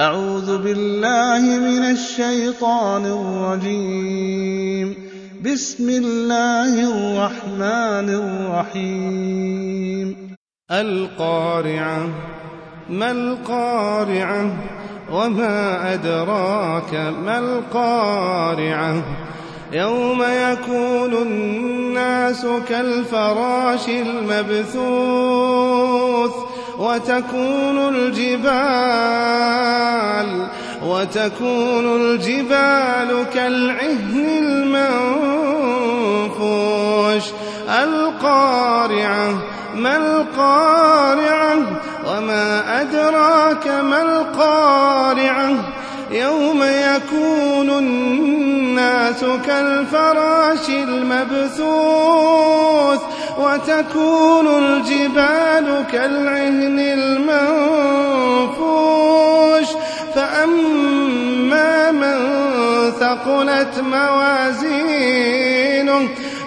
أعوذ بالله من الشيطان الرجيم. بسم الله الرحمن الرحيم. القارعة ما القارعة؟ وما أدراك ما القارعة؟ يوم يكون الناس كالفراش المبثوث. وتكون الجبال وتكون الجبال كالعهن المنفوش. القارعة ما القارعة؟ وما أدراك ما القارعة؟ يوم يكون الناس كالفراش المبثوث وتكون الجبال كالعهن المنفوش فأما من ثقلت موازينه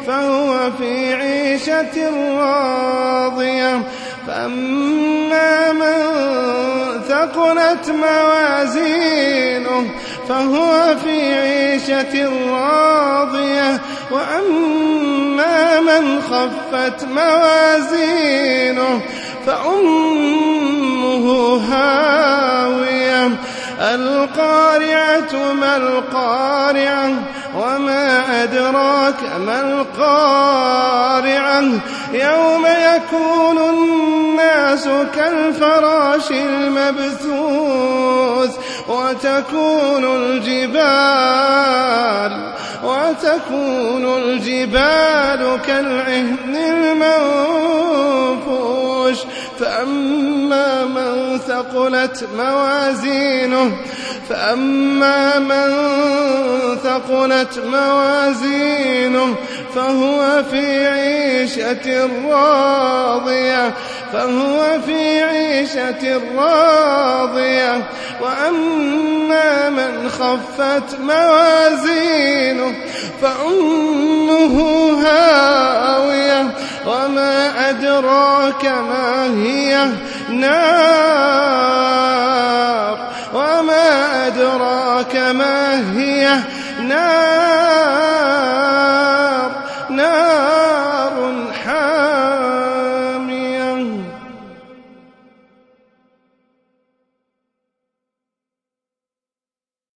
فهو في عيشة راضية فأما من ثقلت موازينه فهو في عيشة راضية. وأما من خفت موازينه فأمه هاوية. القارعة ما القارعة وما أدراك ما القارعة. يوم يكون الناس كالفراش المبثوث. وتكون الجبال وتكون الجبال كالعهن المنفوش. فأما من ثقلت موازينه فأما من ثقلت موازينه فهو في عيشة راضية فهو في عيشة راضية. وأما من خفت موازينه فأمه هاوية وما أدراك ما هي نار وما أدراك ما هي نار نار